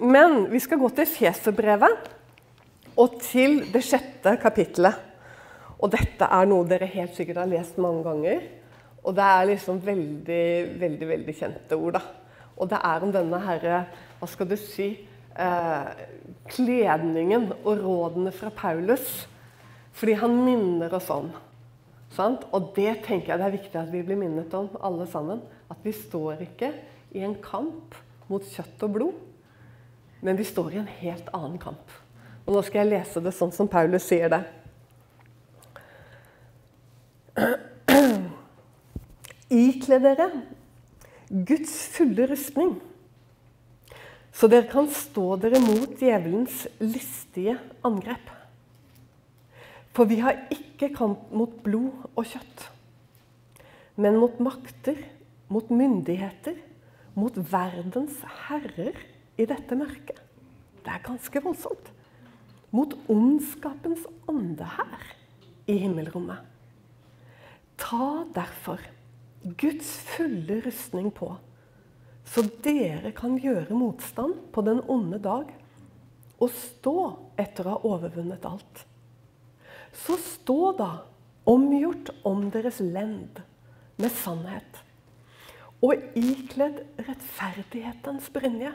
men vi skal gå til Feserbrevet og til det sjette kapittelet. Og dette er noe dere helt sikkert har lest mange ganger. Og det er liksom veldig, veldig veldig kjente ord. da. Og det er om denne herre Hva skal du si? Eh, kledningen og rådene fra Paulus. Fordi han minner oss om. Sant? Og det tenker jeg det er viktig at vi blir minnet om, alle sammen. At vi står ikke i en kamp mot kjøtt og blod, men vi står i en helt annen kamp. Og Nå skal jeg lese det sånn som Paulus sier det. Ikle dere Guds fulle rustning, så dere kan stå dere mot djevelens listige angrep. For vi har ikke kamp mot blod og kjøtt, men mot makter, mot myndigheter, mot verdens herrer i dette mørket. Det er ganske voldsomt. Mot ondskapens ånde her i himmelrommet. Ta derfor Guds fulle rustning på, så dere kan gjøre motstand på den onde dag og stå etter å ha overvunnet alt. Så stå da omgjort om deres lend med sannhet, og ikledd rettferdighetens brynje,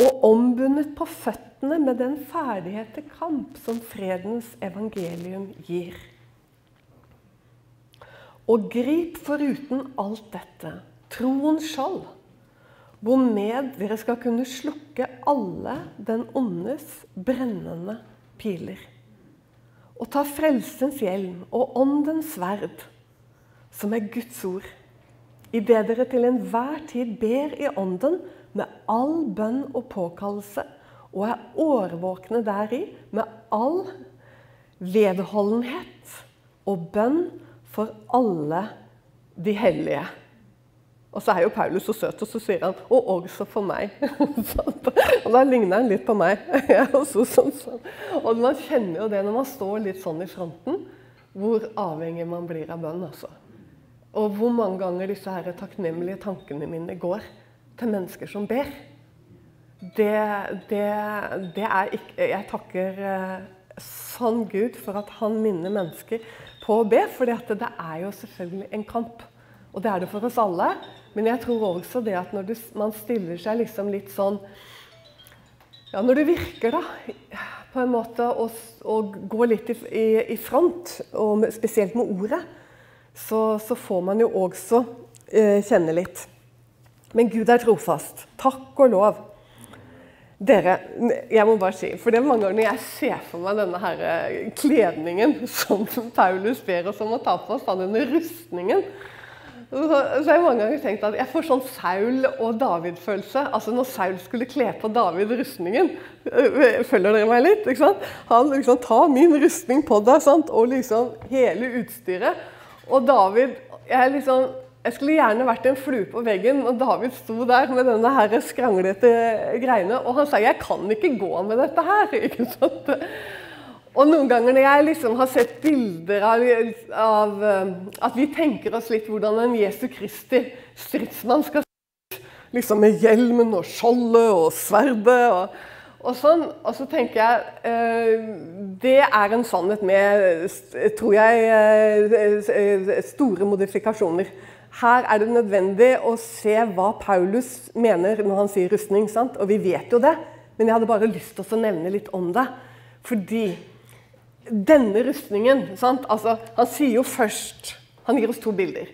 og ombundet på føttene med den ferdighet til kamp som fredens evangelium gir. Og grip foruten alt dette troens skjold, hvormed dere skal kunne slukke alle den åndes brennende piler. Og ta frelsens hjelm og åndens sverd, som er Guds ord, idet dere til enhver tid ber i ånden med all bønn og påkallelse, og er årvåkne deri med all vedholdenhet og bønn for alle de hellige. Og så er jo Paulus så søt, og så sier han 'og også for meg'. og da ligner han litt på meg. sånn, sånn. Og man kjenner jo det når man står litt sånn i fronten, hvor avhengig man blir av bønn. Altså. Og hvor mange ganger disse her takknemlige tankene mine går til mennesker som ber. Det, det, det er ikke Jeg takker eh, sann Gud for at han minner mennesker på å be. For det er jo selvfølgelig en kamp. Og det er det for oss alle. Men jeg tror også det at når du, man stiller seg liksom litt sånn Ja, når du virker, da, på en måte og, og går litt i, i, i, front, og spesielt med ordet, så, så får man jo også eh, kjenne litt. Men Gud er trofast. Takk og lov. Dere, jeg må bare si, for det er mange ganger når jeg ser for meg denne her eh, kledningen som Paulus ber oss om å ta på oss, denne rustningen så, så har jeg mange ganger tenkt at jeg får sånn Saul og David-følelse. Altså når Saul skulle kle på David rustningen. Eh, følger dere meg litt? ikke sant? Han liksom tar min rustning på deg, sant? og liksom hele utstyret. Og David jeg liksom jeg skulle gjerne vært en flue på veggen og David sto der med denne her skranglete greiene. Og han sa 'jeg kan ikke gå med dette her'. ikke sant? Og noen ganger når jeg liksom har sett bilder av, av, eh, at vi tenker oss litt hvordan en Jesu Kristi stridsmann skal se liksom med hjelmen og skjoldet og sverdet og, og sånn. Og så tenker jeg eh, Det er en sannhet med, tror jeg, eh, store modifikasjoner. Her er det nødvendig å se hva Paulus mener når han sier rustning. Sant? Og vi vet jo det, men jeg hadde bare lyst til å nevne litt om det. Fordi denne rustningen altså, Han sier jo først Han gir oss to bilder.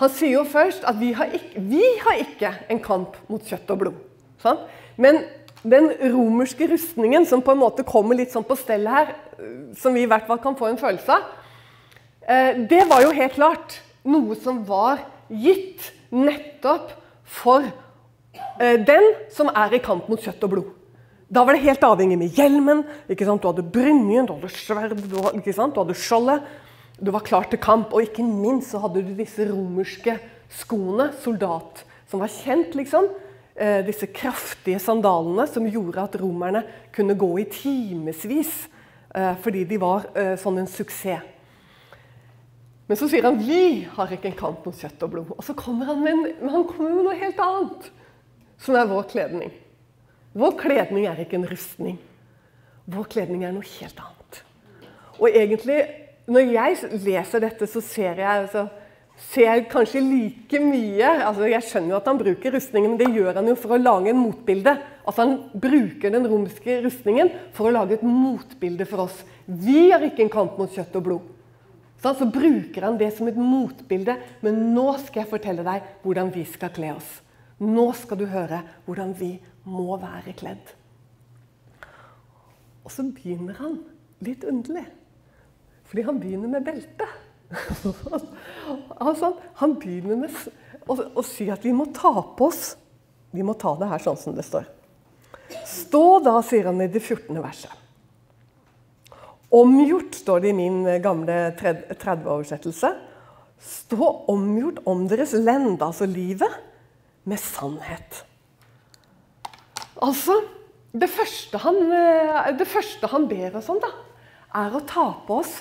Han sier jo først at vi har ikke, vi har ikke en kamp mot kjøtt og blod. Sant? Men den romerske rustningen som på en måte kommer litt sånn på stell her, som vi i hvert fall kan få en følelse av, eh, det var jo helt klart noe som var gitt nettopp for eh, den som er i kamp mot kjøtt og blod. Da var det helt avhengig med hjelmen. ikke sant? Du hadde brynjen, du hadde sverd, du ikke sant? Du hadde skjoldet. Du var klar til kamp. Og ikke minst så hadde du disse romerske skoene, soldat, som var kjent, liksom. Eh, disse kraftige sandalene som gjorde at romerne kunne gå i timevis eh, fordi de var eh, sånn en suksess. Men så sier han vi har ikke en kamp mot kjøtt og blod. Og så kommer han med, en, han kommer med noe helt annet. som er vår kledning. Vår kledning er ikke en rustning. Vår kledning er noe helt annet. Og egentlig, når jeg leser dette, så ser jeg, altså, ser kanskje like mye altså Jeg skjønner jo at han bruker rustningen, men det gjør han jo for å lage en motbilde. Altså Han bruker den romerske rustningen for å lage et motbilde for oss. Vi har ikke en kamp mot kjøtt og blod. Så, så bruker han det som et motbilde. Men nå skal jeg fortelle deg hvordan vi skal kle oss. Nå skal du høre hvordan vi må være kledd. Og så begynner han litt underlig. Fordi han begynner med belte. altså, han begynner med å, å, si at vi må ta på oss Vi må ta det her sånn som det står. Stå da, sier han i det 14. verset. Omgjort, står det i min gamle 30-oversettelse. Stå omgjort om deres lend, altså livet, med sannhet. Altså det første, han, eh, det første han ber oss om, da, er å ta på oss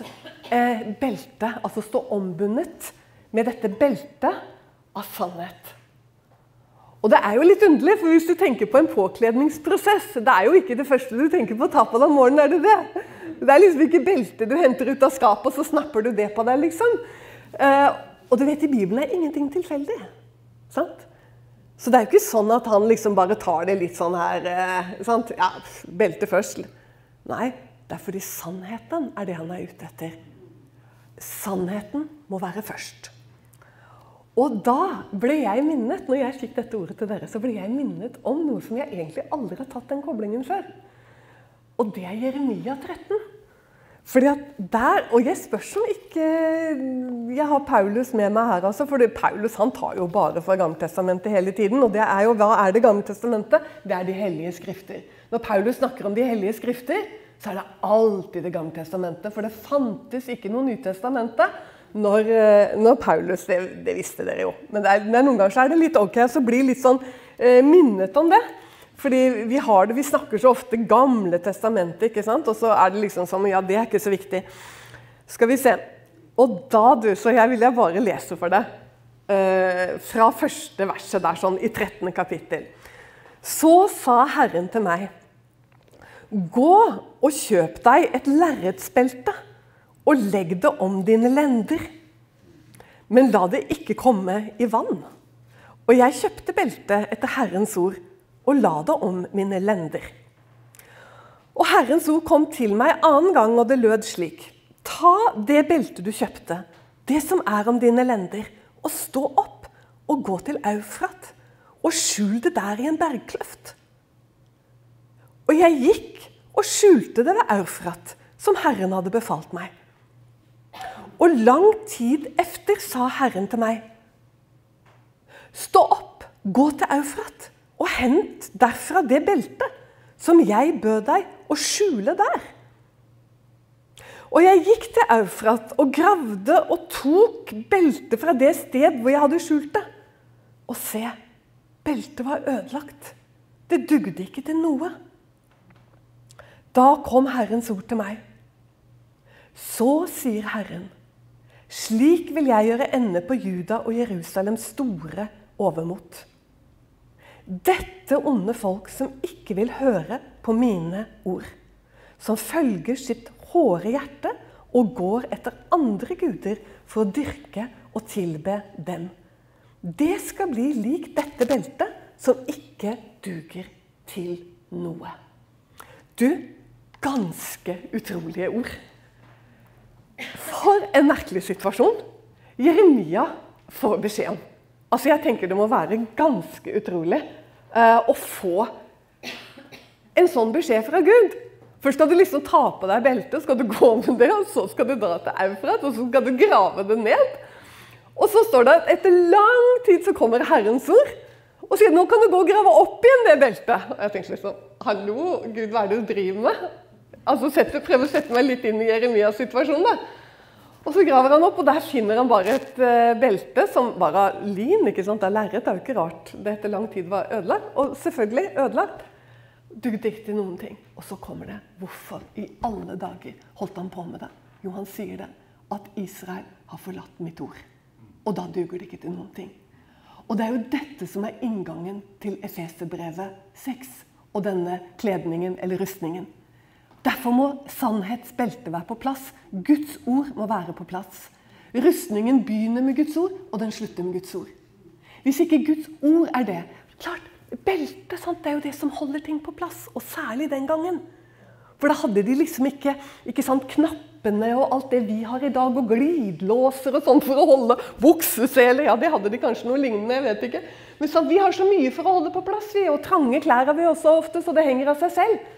eh, beltet. Altså stå ombundet med dette beltet av sannhet. Og det er jo litt underlig, for hvis du tenker på en påkledningsprosess Det er jo ikke det første du tenker på å ta på deg om morgenen, er det det? Det er liksom ikke beltet du henter ut av skapet, og så snapper du det på deg, liksom. Eh, og du vet, i Bibelen er ingenting tilfeldig. Sant? Så det er jo ikke sånn at han liksom bare tar det litt sånn her eh, sant? Ja, belte først. Nei, det er fordi sannheten er det han er ute etter. Sannheten må være først. Og da ble jeg minnet når jeg fikk dette ordet til dere, så ble jeg minnet om noe som jeg egentlig aldri har tatt den koblingen før. Og det er Jeremia 13. Fordi at der, Og jeg spør om ikke jeg har Paulus med meg her. altså, for Paulus han tar jo bare fra Gammeltestamentet hele tiden. Og det er jo, hva er det Gammeltestamentet? Det er de hellige skrifter. Når Paulus snakker om de hellige skrifter, så er det alltid Det gamle testamentet. For det fantes ikke noe Nytestamentet når, eh, når Paulus det, det, visste dere jo. Men, er, men, noen ganger så er det litt ok så blir litt sånn eh, minnet om det. Fordi vi har det, vi snakker så ofte Gamle testamentet, ikke sant? og så er det liksom sånn Ja, det er ikke så viktig. Skal vi se. Og da, du, så jeg vil jeg bare lese for deg. Eh, fra første verset der, sånn i 13. kapittel. Så sa Herren til meg Gå og kjøp deg et lerretsbelte og legg det om dine lender. Men la det ikke komme i vann. Og jeg kjøpte beltet etter Herrens ord og la det om mine lender. Og Herrens ord kom til meg annen gang, og det lød slik.: Ta det beltet du kjøpte, det som er om dine lender, og stå opp og gå til Eufrat, og skjul det der i en bergkløft. Og jeg gikk og skjulte det ved Eufrat, som Herren hadde befalt meg. Og lang tid efter sa Herren til meg, Stå opp, gå til Eufrat, og hent derfra det beltet som jeg bød deg å skjule der. Og jeg gikk til Eufrat og gravde og tok beltet fra det sted hvor jeg hadde skjult det. Og se, beltet var ødelagt. Det dugde ikke til noe. Da kom Herrens ord til meg. Så sier Herren, slik vil jeg gjøre ende på Juda og Jerusalems store overmot. Dette onde folk som ikke vil høre på mine ord, som følger sitt hårde hjerte og går etter andre guder for å dyrke og tilbe dem. Det skal bli lik dette beltet, som ikke duger til noe. Du, ganske utrolige ord. For en merkelig situasjon Jeremia får beskjed. Altså, jeg tenker Det må være ganske utrolig uh, å få en sånn beskjed fra Gud. Først skal du liksom ta på deg beltet, skal du gå med det, og så skal du dra til Eufrat, og så skal du grave det ned. Og så står det at etter lang tid så kommer Herrens ord og sier nå kan du gå og grave opp igjen det beltet. Og jeg tenker liksom Hallo, Gud, hva er det du driver med? Altså, sette, Prøv å sette meg litt inn i Jeremias situasjon. da. Og Så graver han opp, og der finner han bare et uh, belte som var av lin. ikke sant? Det er lerret, det er jo ikke rart det etter lang tid var ødelagt. Og selvfølgelig ødelagt. Dugde ikke til noen ting. Og så kommer det. Hvorfor i alle dager holdt han på med det? Jo, han sier det. At Israel har forlatt mitt ord. Og da duger det ikke til noen ting. Og det er jo dette som er inngangen til Efeserbrevet 6 og denne kledningen eller rustningen. Derfor må sannhetsbeltet være på plass. Guds ord må være på plass. Rustningen begynner med Guds ord, og den slutter med Guds ord. Hvis ikke Guds ord er det klart, Beltet det er jo det som holder ting på plass, og særlig den gangen. For da hadde de liksom ikke, ikke sant, knappene og alt det vi har i dag, og glidelåser og sånn for å holde bukseseler. Ja, det hadde de kanskje noe lignende, jeg vet ikke. Men så, vi har så mye for å holde på plass, vi, og trange klær har vi også ofte, så det henger av seg selv.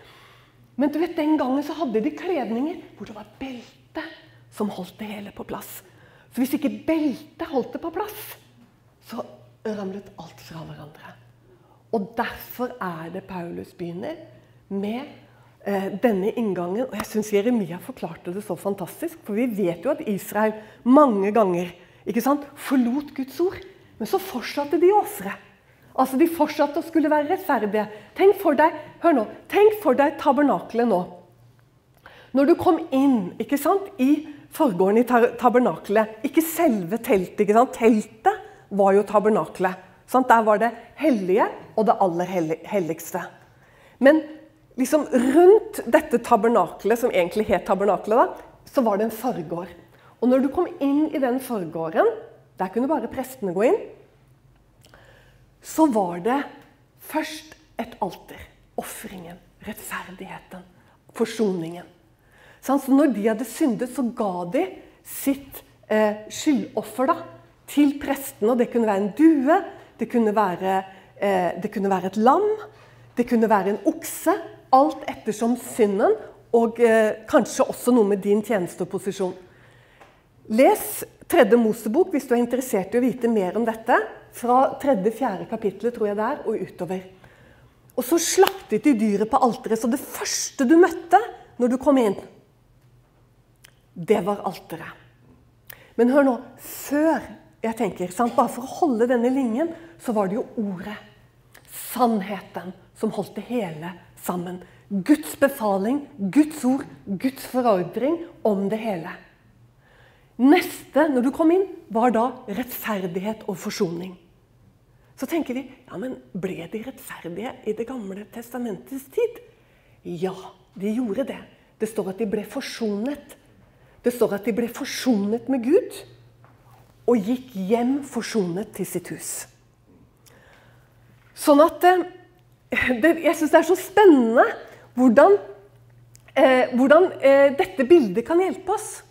Men du vet, den gangen så hadde de kledninger hvor det var belte som holdt det hele på plass. Så hvis ikke beltet holdt det på plass, så ramlet alt fra hverandre. Og derfor er det Paulus begynner med eh, denne inngangen. Og jeg syns Jeremia forklarte det så fantastisk. For vi vet jo at Israel mange ganger sant, forlot Guds ord. Men så fortsatte de å ofre. Altså, De fortsatte å skulle være rettferdige. Tenk for deg hør nå, tenk for deg tabernakelet nå. Når du kom inn ikke sant, i forgården i tabernakelet, ikke selve teltet. ikke sant? Teltet var jo tabernakelet. Sant? Der var det hellige og det aller helligste. Men liksom rundt dette tabernakelet, som egentlig het tabernakelet, så var det en forgård. Og når du kom inn i den forgården, der kunne bare prestene gå inn så var det først et alter. Ofringen, rettferdigheten, forsoningen. Så når de hadde syndet, så ga de sitt eh, skyldoffer da, til prestene. Det kunne være en due, det kunne være, eh, det kunne være et lam, det kunne være en okse. Alt ettersom synden, og eh, kanskje også noe med din tjenesteposisjon. Les Tredje Mosebok hvis du er interessert i å vite mer om dette. Fra tredje-fjerde kapittelet tror jeg det er, og utover. Og så slaktet de dyret på alteret. Så det første du møtte når du kom inn, det var alteret. Men hør nå. Før jeg tenker, sant, Bare for å holde denne linjen, så var det jo ordet. Sannheten som holdt det hele sammen. Guds befaling, Guds ord, Guds forordring om det hele. Neste, når du kom inn, var da rettferdighet og forsoning. Så tenker vi ja, men ble de rettferdige i Det gamle testamentets tid? Ja, de gjorde det. Det står at de ble forsonet. Det står at de ble forsonet med Gud og gikk hjem forsonet til sitt hus. Sånn at eh, det, Jeg syns det er så spennende hvordan, eh, hvordan eh, dette bildet kan hjelpe oss.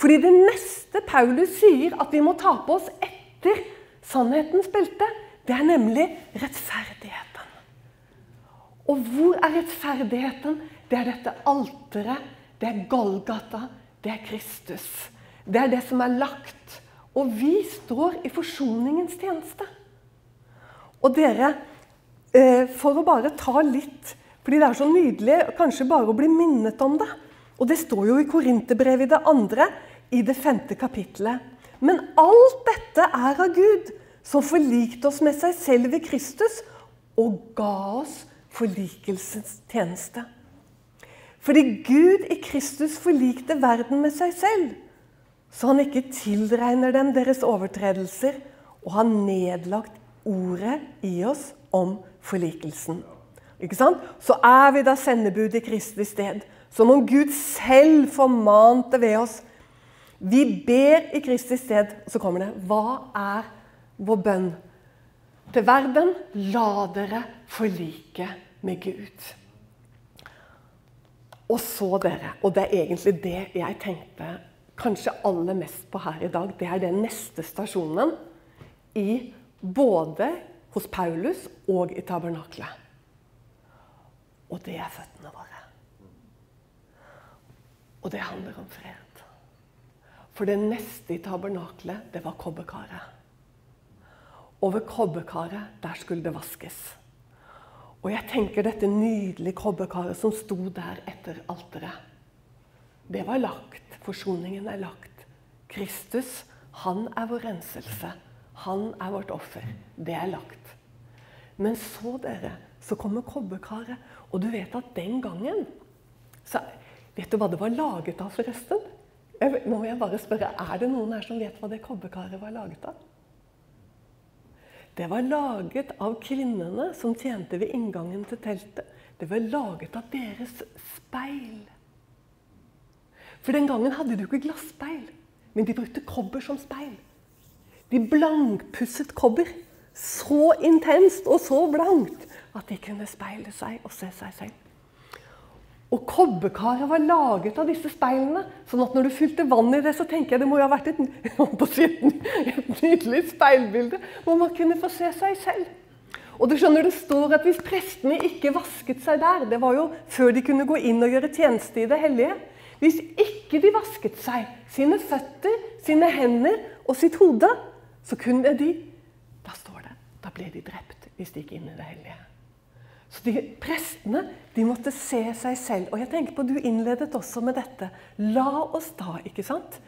Fordi det neste Paulus sier at vi må ta på oss etter sannhetens belte, det er nemlig rettferdigheten. Og hvor er rettferdigheten? Det er dette alteret, det er Golgata, det er Kristus. Det er det som er lagt. Og vi står i forsoningens tjeneste. Og dere, eh, for å bare ta litt Fordi det er så nydelig kanskje bare å bli minnet om det. Og det står jo i Korinterbrevet i det andre, i det femte kapittelet. Men alt dette er av Gud, som forlikte oss med seg selv ved Kristus og ga oss forlikelsens tjeneste. Fordi Gud i Kristus forlikte verden med seg selv, så han ikke tilregner dem deres overtredelser, og har nedlagt ordet i oss om forlikelsen. Ikke sant? Så er vi da sendebud i Kristi sted. Som om Gud selv formante ved oss. Vi ber i Kristi sted, og så kommer det Hva er vår bønn? Til verden la dere forlike med Gud. Og så dere, og det er egentlig det jeg tenkte kanskje aller mest på her i dag, det er den neste stasjonen i både hos Paulus og i tabernaklet. Og det er føttene våre. Og det handler om fred. For det neste i tabernaklet, det var kobberkaret. Over kobberkaret, der skulle det vaskes. Og jeg tenker dette nydelige kobberkaret som sto der etter alteret. Det var lagt. Forsoningen er lagt. Kristus, han er vår renselse. Han er vårt offer. Det er lagt. Men så, dere, så kommer kobberkaret. Og du vet at den gangen så Vet du hva det var laget av, forresten? Nå må jeg bare spørre, Er det noen her som vet hva det kobberkaret var laget av? det var laget av kvinnene som tjente ved inngangen til teltet. Det var laget av deres speil. For den gangen hadde du ikke glasspeil, men de brukte kobber som speil. De blankpusset kobber så intenst og så blankt at de kunne speile seg og se seg selv. Og kobberkaret var laget av disse speilene. sånn at når du fylte vann i det, så tenker jeg det må jo ha vært et, et nydelig speilbilde hvor man kunne få se seg selv. Og du skjønner, Det står at hvis prestene ikke vasket seg der Det var jo før de kunne gå inn og gjøre tjeneste i det hellige. Hvis ikke de vasket seg, sine føtter, sine hender og sitt hode, så kunne de Da står det da ble de drept hvis de gikk inn i det hellige. Så de, Prestene de måtte se seg selv. Og jeg tenker på, Du innledet også med dette. La oss da, ikke sant?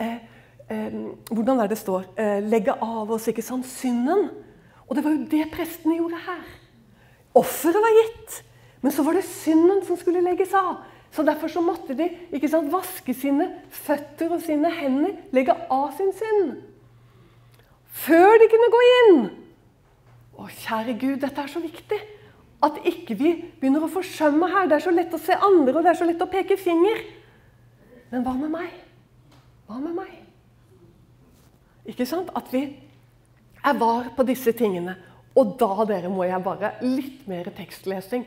Eh, eh, hvordan er det står? Eh, legge av oss ikke sant, synden. Og det var jo det prestene gjorde her. Offeret var gitt, men så var det synden som skulle legges av. Så Derfor så måtte de ikke sant, vaske sine føtter og sine hender, legge av sin synd. Før de kunne gå inn. Å, kjære Gud, dette er så viktig. At ikke vi begynner å forsømme her. Det er så lett å se andre, og det er så lett å peke finger. Men hva med meg? Hva med meg? Ikke sant? At vi er var på disse tingene. Og da dere, må jeg bare litt mer tekstlesing.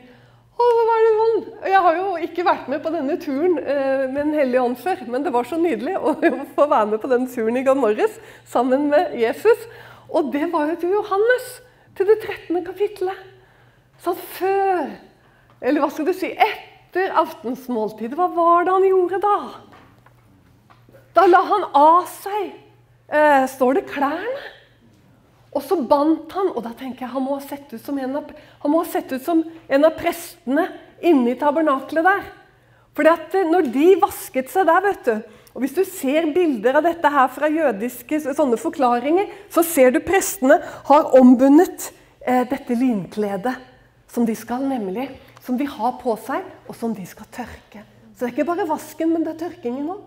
Å, var det sånn? Jeg har jo ikke vært med på denne turen eh, med Den hellige ånd før, men det var så nydelig å få være med på den turen i går morges sammen med Jesus. Og det var jo til Johannes, til det 13. kapittelet. Sånn før Eller hva skal du si? Etter aftensmåltidet. Hva var det han gjorde da? Da la han av seg eh, Står det klærne? Og så bandt han, og da tenker jeg han må ha sett ut som en av, ut som en av prestene inne i tabernaklet der. For eh, når de vasket seg der, vet du og Hvis du ser bilder av dette her fra jødiske sånne forklaringer, så ser du prestene har ombundet eh, dette linkledet som de skal nemlig, som de har på seg, og som de skal tørke. Så det er ikke bare vasken, men det er tørkingen òg.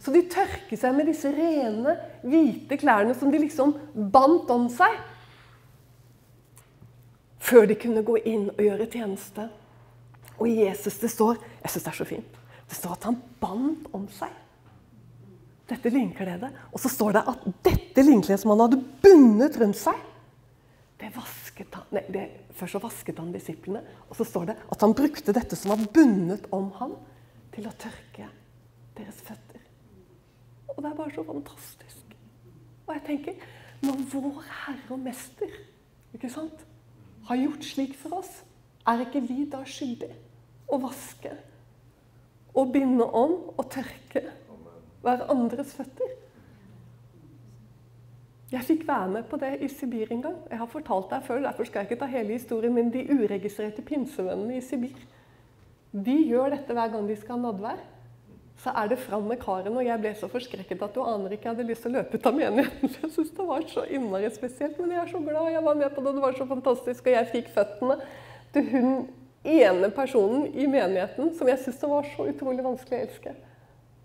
Så de tørker seg med disse rene, hvite klærne som de liksom bandt om seg. Før de kunne gå inn og gjøre tjeneste. Og i Jesus det står jeg synes det er så fint, det står at han bandt om seg dette linkledet. Og så står det at dette linkledet som han hadde bundet rundt seg, det vasket han, nei, det, Først så vasket han disiplene, og så står det at han brukte dette som var bundet om ham, til å tørke deres føtter. Og det er bare så fantastisk. Og jeg tenker, når vår Herre og Mester ikke sant, har gjort slik for oss, er ikke vi da skyldige å vaske og binde om og tørke hverandres føtter? Jeg fikk være med på det i Sibir en gang. Jeg har fortalt deg før, derfor skal jeg ikke ta hele historien, men de uregistrerte pinsevennene i Sibir de gjør dette hver gang de skal ha nadvær. Så er det fram med karen, og jeg ble så forskrekket at du aner ikke jeg hadde lyst til å løpe ut av menigheten. Jeg synes det var så innmari spesielt, men jeg er så glad jeg var med på det. Det var så fantastisk, og jeg fikk føttene til hun ene personen i menigheten som jeg syntes det var så utrolig vanskelig å elske.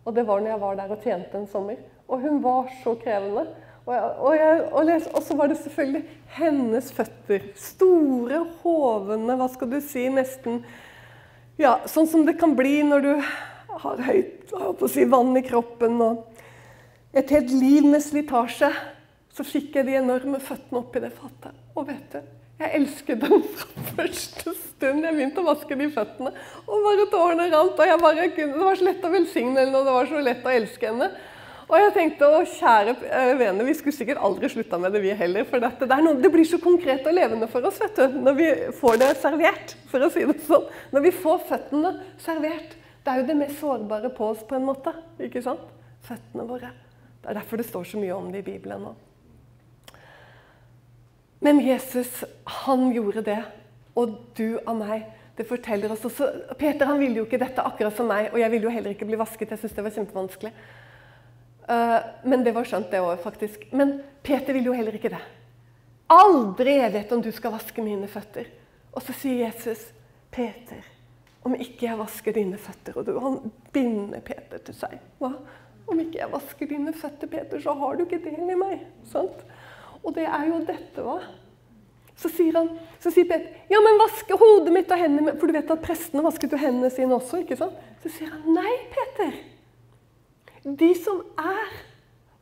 Og det var når jeg var der og tjente en sommer. Og hun var så krevende. Og, jeg, jeg, så var det selvfølgelig hennes føtter. Store, hovne, hva skal du si, nesten ja, Sånn som det kan bli når du har høyt si, vann i kroppen og et helt liv med slitasje. Så fikk jeg de enorme føttene oppi det fatet. Og vet du, jeg elsket dem fra første stund jeg begynte å vaske de føttene. Og bare tårene rant. og bare, Det var så lett å velsigne henne, og det var så lett å elske henne. Og jeg tenkte å kjære eh, vene, vi skulle sikkert aldri slutta med det, vi heller. For dette, det, noe, det, blir så konkret og levende for oss vet du, når vi får det servert. for å si det sånn. Når vi får føttene servert. Det er jo det mest sårbare på oss, på en måte. ikke sant? Føttene våre. Det er derfor det står så mye om det i Bibelen nå. Men Jesus, han gjorde det. Og du av meg. Det forteller oss også, Peter han ville jo ikke dette akkurat som meg, og jeg ville jo heller ikke bli vasket. Jeg synes det var kjempevanskelig. Eh, men det var skjønt, det òg, faktisk. Men Peter vil jo heller ikke det. Aldri jeg vet om du skal vaske mine føtter. Og så sier Jesus, Peter, om ikke jeg vasker dine føtter Og du, han binder Peter til seg. Hva? Om ikke jeg vasker dine føtter, Peter, så har du ikke del i meg. Sant? Og det er jo dette, hva? Så sier, han, så sier Peter ja, men vaske hodet mitt og hendene mine. For du vet at prestene vasket jo hendene sine også. ikke sant? Så sier han nei, Peter. De som er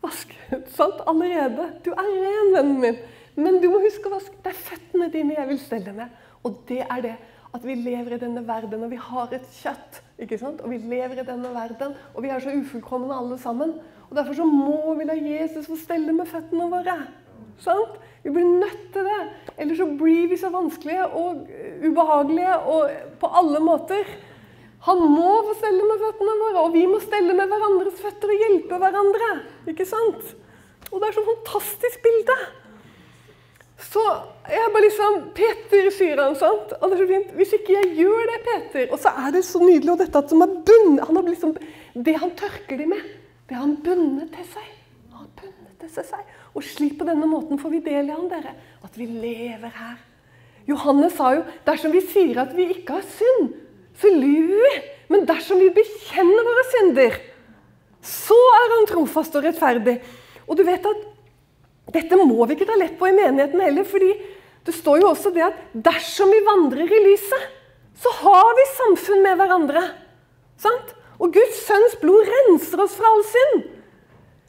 vasket sant, allerede. Du er ren, vennen min. Men du må huske å vaske. Det er føttene dine jeg vil stelle med. Og det er det at vi lever i denne verden, og vi har et kjøtt. ikke sant? Og vi lever i denne verden, og vi er så ufullkomne alle sammen. Og Derfor så må vi la Jesus få stelle med føttene våre. Sant? Vi blir nødt til det. Ellers så blir vi så vanskelige og ubehagelige og på alle måter. Han må få stelle med føttene våre, og vi må stelle med hverandres føtter og hjelpe hverandre. Ikke sant? Og det er så fantastisk bilde. Så jeg bare liksom Peter, sier han. sant? Og det er så fint. Hvis ikke jeg gjør det, Peter Og så er det så nydelig, og dette som er bunn, han har liksom, Det han tørker de med, det har han bundet til seg. Han bundet til seg. Og slik på denne måten får vi del i han, dere. At vi lever her. Johannes sa jo dersom vi sier at vi ikke har synd, vi. Men dersom vi bekjenner våre synder, så er han trofast og rettferdig. Og du vet at dette må vi ikke ta lett på i menigheten heller. fordi det står jo også det at dersom vi vandrer i lyset, så har vi samfunn med hverandre. Sant? Og Guds sønns blod renser oss fra all synd.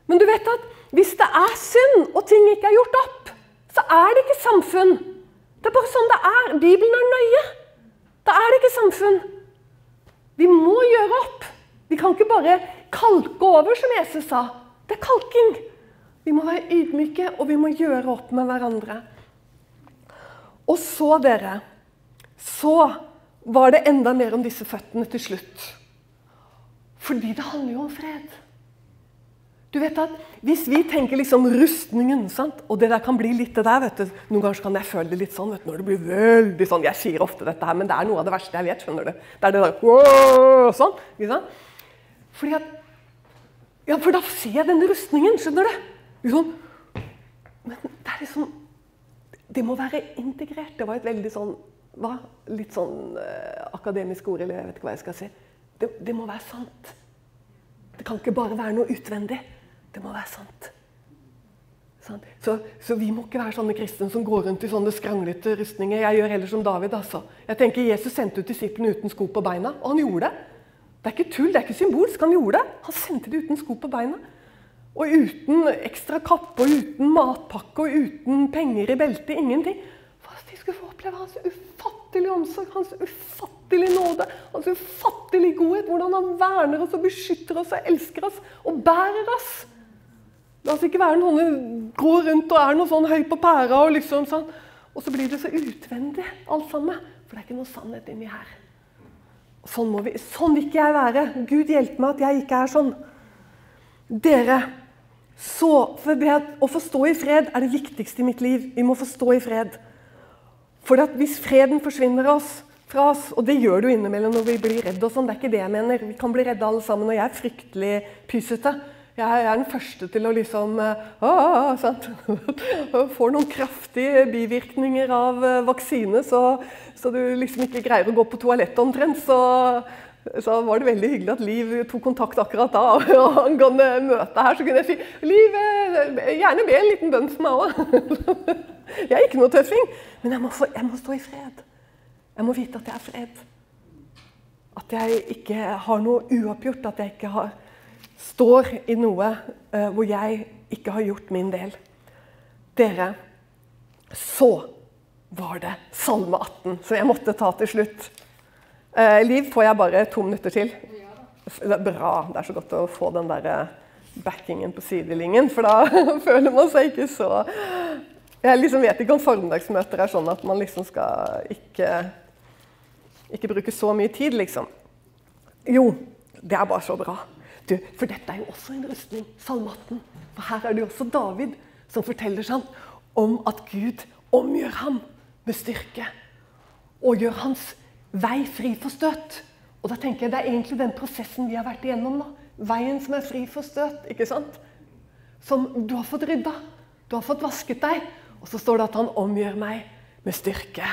Men du vet at hvis det er synd, og ting ikke er gjort opp, så er det ikke samfunn. Det er bare sånn det er. Bibelen er nøye. Da er det ikke samfunn. Vi må gjøre opp. Vi kan ikke bare kalke over, som Jesus sa. Det er kalking. Vi må være ydmyke, og vi må gjøre opp med hverandre. Og så, dere Så var det enda mer om disse føttene til slutt. Fordi det handler jo om fred. Du vet at Hvis vi tenker liksom rustningen sant? Og det der kan bli litt det der vet du. Noen ganger kan jeg føle det litt sånn vet du, når det blir veldig sånn Jeg sier ofte dette her, men det er noe av det verste jeg vet. skjønner du? Det er det der sånn, ikke sant? Fordi at, ja, For da ser jeg denne rustningen, skjønner du? Liksom, men det er liksom Det må være integrert. Det var et veldig sånn hva? Litt sånn eh, akademisk ord, eller jeg vet ikke hva jeg skal si. Det, det må være sant. Det kan ikke bare være noe utvendig. Det må være sant. Så, så, vi må ikke være sånne kristne som går rundt i sånne skranglete rustninger. Jeg gjør heller som David. altså. Jeg tenker Jesus sendte ut disiplene uten sko på beina, og han gjorde det. Det er ikke tull, det er ikke symbolsk. Han gjorde det. Han sendte det uten sko på beina. Og uten ekstra kappe, og uten matpakke og uten penger i beltet. Ingenting. For at de skulle få oppleve hans ufattelige omsorg, hans ufattelige nåde, hans ufattelige godhet. Hvordan han verner oss og beskytter oss og elsker oss og bærer oss. La oss ikke være noen går rundt og er noe sånn høy på pæra. Og liksom sånn. Og så blir det så utvendig, alt sammen. For det er ikke noe sannhet inni her. Sånn, vi, sånn vil ikke jeg være. Gud hjelpe meg at jeg ikke er sånn. Dere, så, for det Å forstå i fred er det viktigste i mitt liv. Vi må forstå i fred. For hvis freden forsvinner oss, fra oss, og det gjør det jo innimellom når vi blir redde, og sånn, det er ikke det jeg mener. Vi kan bli redde alle sammen, og jeg er fryktelig pysete. Jeg er den første til å liksom sant? Får noen kraftige bivirkninger av eh, vaksine, så, så, du liksom ikke greier å gå på toalettet omtrent. Så, så, var det veldig hyggelig at Liv tok kontakt akkurat da. Og angående møtet her, så kunne jeg si Liv, eh, gjerne be en liten bønn for meg òg. Jeg er ikke noe tøffing, men jeg må, få, jeg må stå i fred. Jeg må vite at jeg er fred. At jeg ikke har noe uoppgjort. At jeg ikke har står i noe eh, hvor jeg ikke har gjort min del. Dere, så var det Salme 18 som jeg måtte ta til slutt. Eh, Liv, får jeg bare to minutter til? Det er bra. Det er så godt å få den der eh, backingen på sidelinjen, for da føler man seg ikke så Jeg liksom vet ikke om formiddagsmøter er sånn at man liksom skal ikke, ikke bruke så mye tid, liksom. Jo, det er bare så bra. Du, for dette er jo også en rustning, salmatten. For her er det jo også David som forteller sånn om at Gud omgjør ham med styrke. Og gjør hans vei fri for støt. Og da tenker jeg Det er egentlig den prosessen vi har vært igjennom nå. Veien som er fri for støt. ikke sant? Som du har fått rydda. Du har fått vasket deg. Og så står det at han omgjør meg med styrke.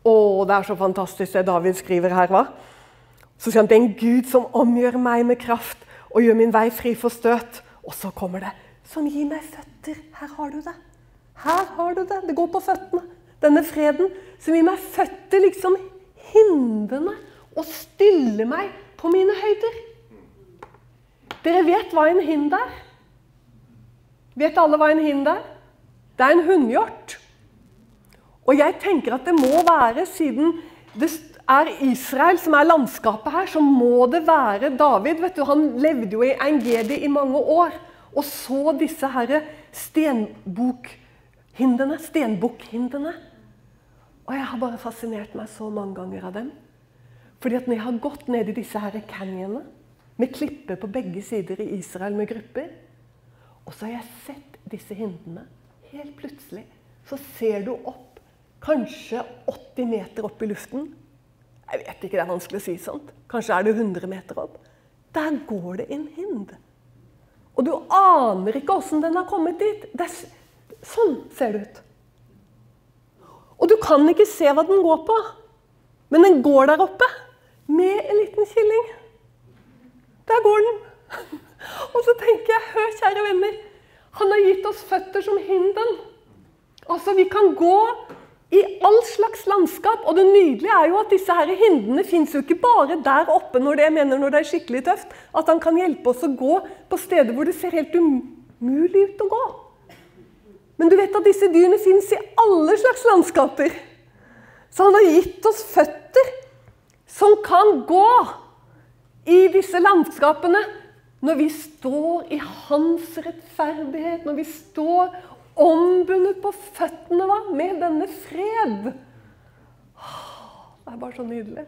Å, det er så fantastisk det David skriver her, hva? Så sier han det er en Gud som omgjør meg med kraft og gjør min vei fri for støt. Og så kommer det som gir meg føtter. Her har du det. Her har du det. Det går på føttene. Denne freden som gir meg føtter liksom hindrende og stiller meg på mine høyder. Dere vet hva en hind er? Vet alle hva en hind er? Det er en hunnhjort. Og jeg tenker at det må være, siden det er Israel som er landskapet her, så må det være David. vet du, Han levde jo i Engedi i mange år og så disse herre stenbokhindene, stenbukkhindene. Og jeg har bare fascinert meg så mange ganger av dem. Fordi at når jeg har gått ned i disse her canyonene, med klipper på begge sider i Israel med grupper, og så har jeg sett disse hindene, helt plutselig så ser du opp, kanskje 80 meter opp i luften. Jeg vet ikke, det er vanskelig å si sånt. Kanskje er det 100 meter opp. Der går det en hind. Og du aner ikke åssen den har kommet dit. Er, sånn ser det ut. Og du kan ikke se hva den går på, men den går der oppe med en liten killing. Der går den. Og så tenker jeg, hør, kjære venner, han har gitt oss føtter som hinden. Altså, vi kan gå i all slags landskap. Og det nydelige er jo at disse her hindene fins jo ikke bare der oppe når det, mener når det er skikkelig tøft. At han kan hjelpe oss å gå på steder hvor det ser helt umulig ut å gå. Men du vet at disse dyrene fins i alle slags landskaper. Så han har gitt oss føtter som kan gå i disse landskapene når vi står i hans rettferdighet, når vi står ombundet på føttene hva? med denne fred. Det er bare så nydelig.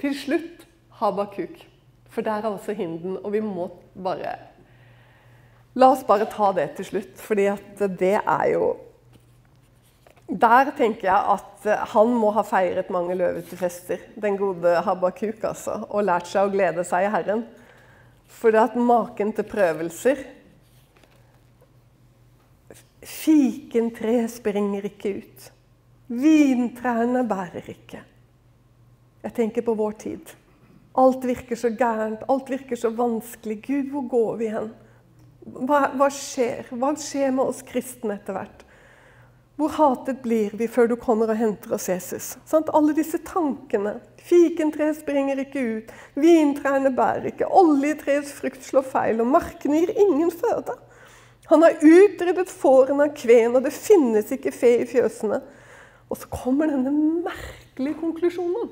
Til slutt Habakuk. For der er også hinden, og vi må bare La oss bare ta det til slutt, fordi at det er jo Der tenker jeg at han må ha feiret mange løvete fester, den gode Habakuk, altså, og lært seg å glede seg i Herren. For at maken til prøvelser Fikentreet springer ikke ut. Vintrærne bærer ikke. Jeg tenker på vår tid. Alt virker så gærent, alt virker så vanskelig. Gud, hvor går vi hen? Hva, hva skjer? Hva skjer med oss kristne etter hvert? Hvor hatet blir vi før du kommer og henter oss Jesus? Sånn, alle disse tankene. Fikentreet springer ikke ut, vintrærne bærer ikke, oljetreets frukt slår feil, og markene gir ingen føde. Han har utryddet fårene av kveen, og det finnes ikke fe i fjøsene. Og så kommer denne merkelige konklusjonen.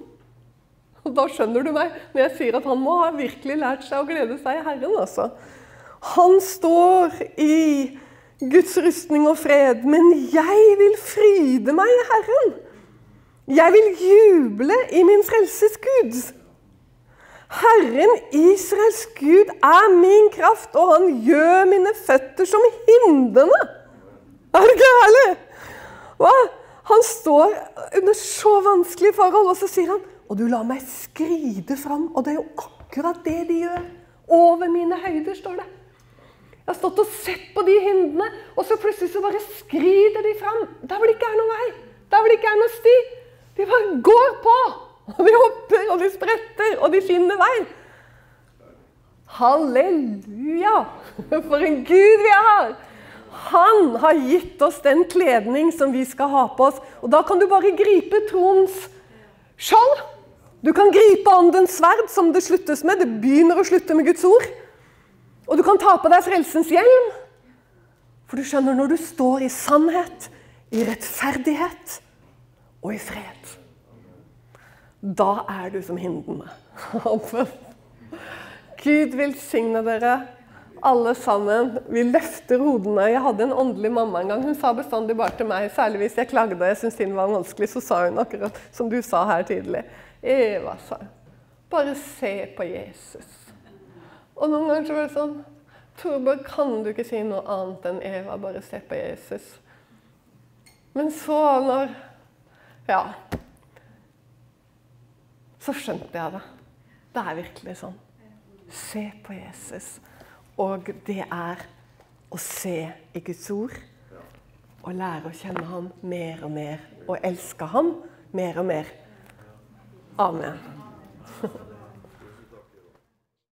Og da skjønner du meg når jeg sier at han må ha virkelig lært seg å glede seg i Herren. altså. Han står i Guds rustning og fred, men jeg vil fryde meg i Herren. Jeg vil juble i min frelses Gud. Herren Israels Gud er min kraft, og han gjør mine føtter som hindene. Er det ikke herlig? Hva? Han står under så vanskelige forhold, og så sier han Og du lar meg skride fram. Og det er jo akkurat det de gjør. Over mine høyder, står det. Jeg har stått og sett på de hindene, og så plutselig så bare skrider de fram. Der hvor det ikke er noen vei. Der hvor det ikke er noen sti. De bare går på. Og de hopper, og de spretter, og de finner vei. Halleluja! For en Gud vi har! Han har gitt oss den kledning som vi skal ha på oss. Og da kan du bare gripe troens skjold. Du kan gripe åndens sverd, som det sluttes med. Det begynner å slutte med Guds ord. Og du kan ta på deg frelsens hjelm. For du skjønner, når du står i sannhet, i rettferdighet og i fred da er du som hindene. Gud velsigne dere alle sammen. Vi løfter hodene. Jeg hadde en åndelig mamma en gang. Hun sa bestandig bare til meg, særlig hvis jeg klagde og jeg syntes ting var vanskelig, så sa hun akkurat som du sa her tidlig. Eva, sa bare se på Jesus. Og noen ganger så var det sånn Torborg, kan du ikke si noe annet enn Eva? Bare se på Jesus. Men så, når Ja så skjønte jeg det. Det er virkelig sånn. Se på Jesus. Og det er å se i Guds ord og lære å kjenne ham mer og mer og elske ham mer og mer. Amen.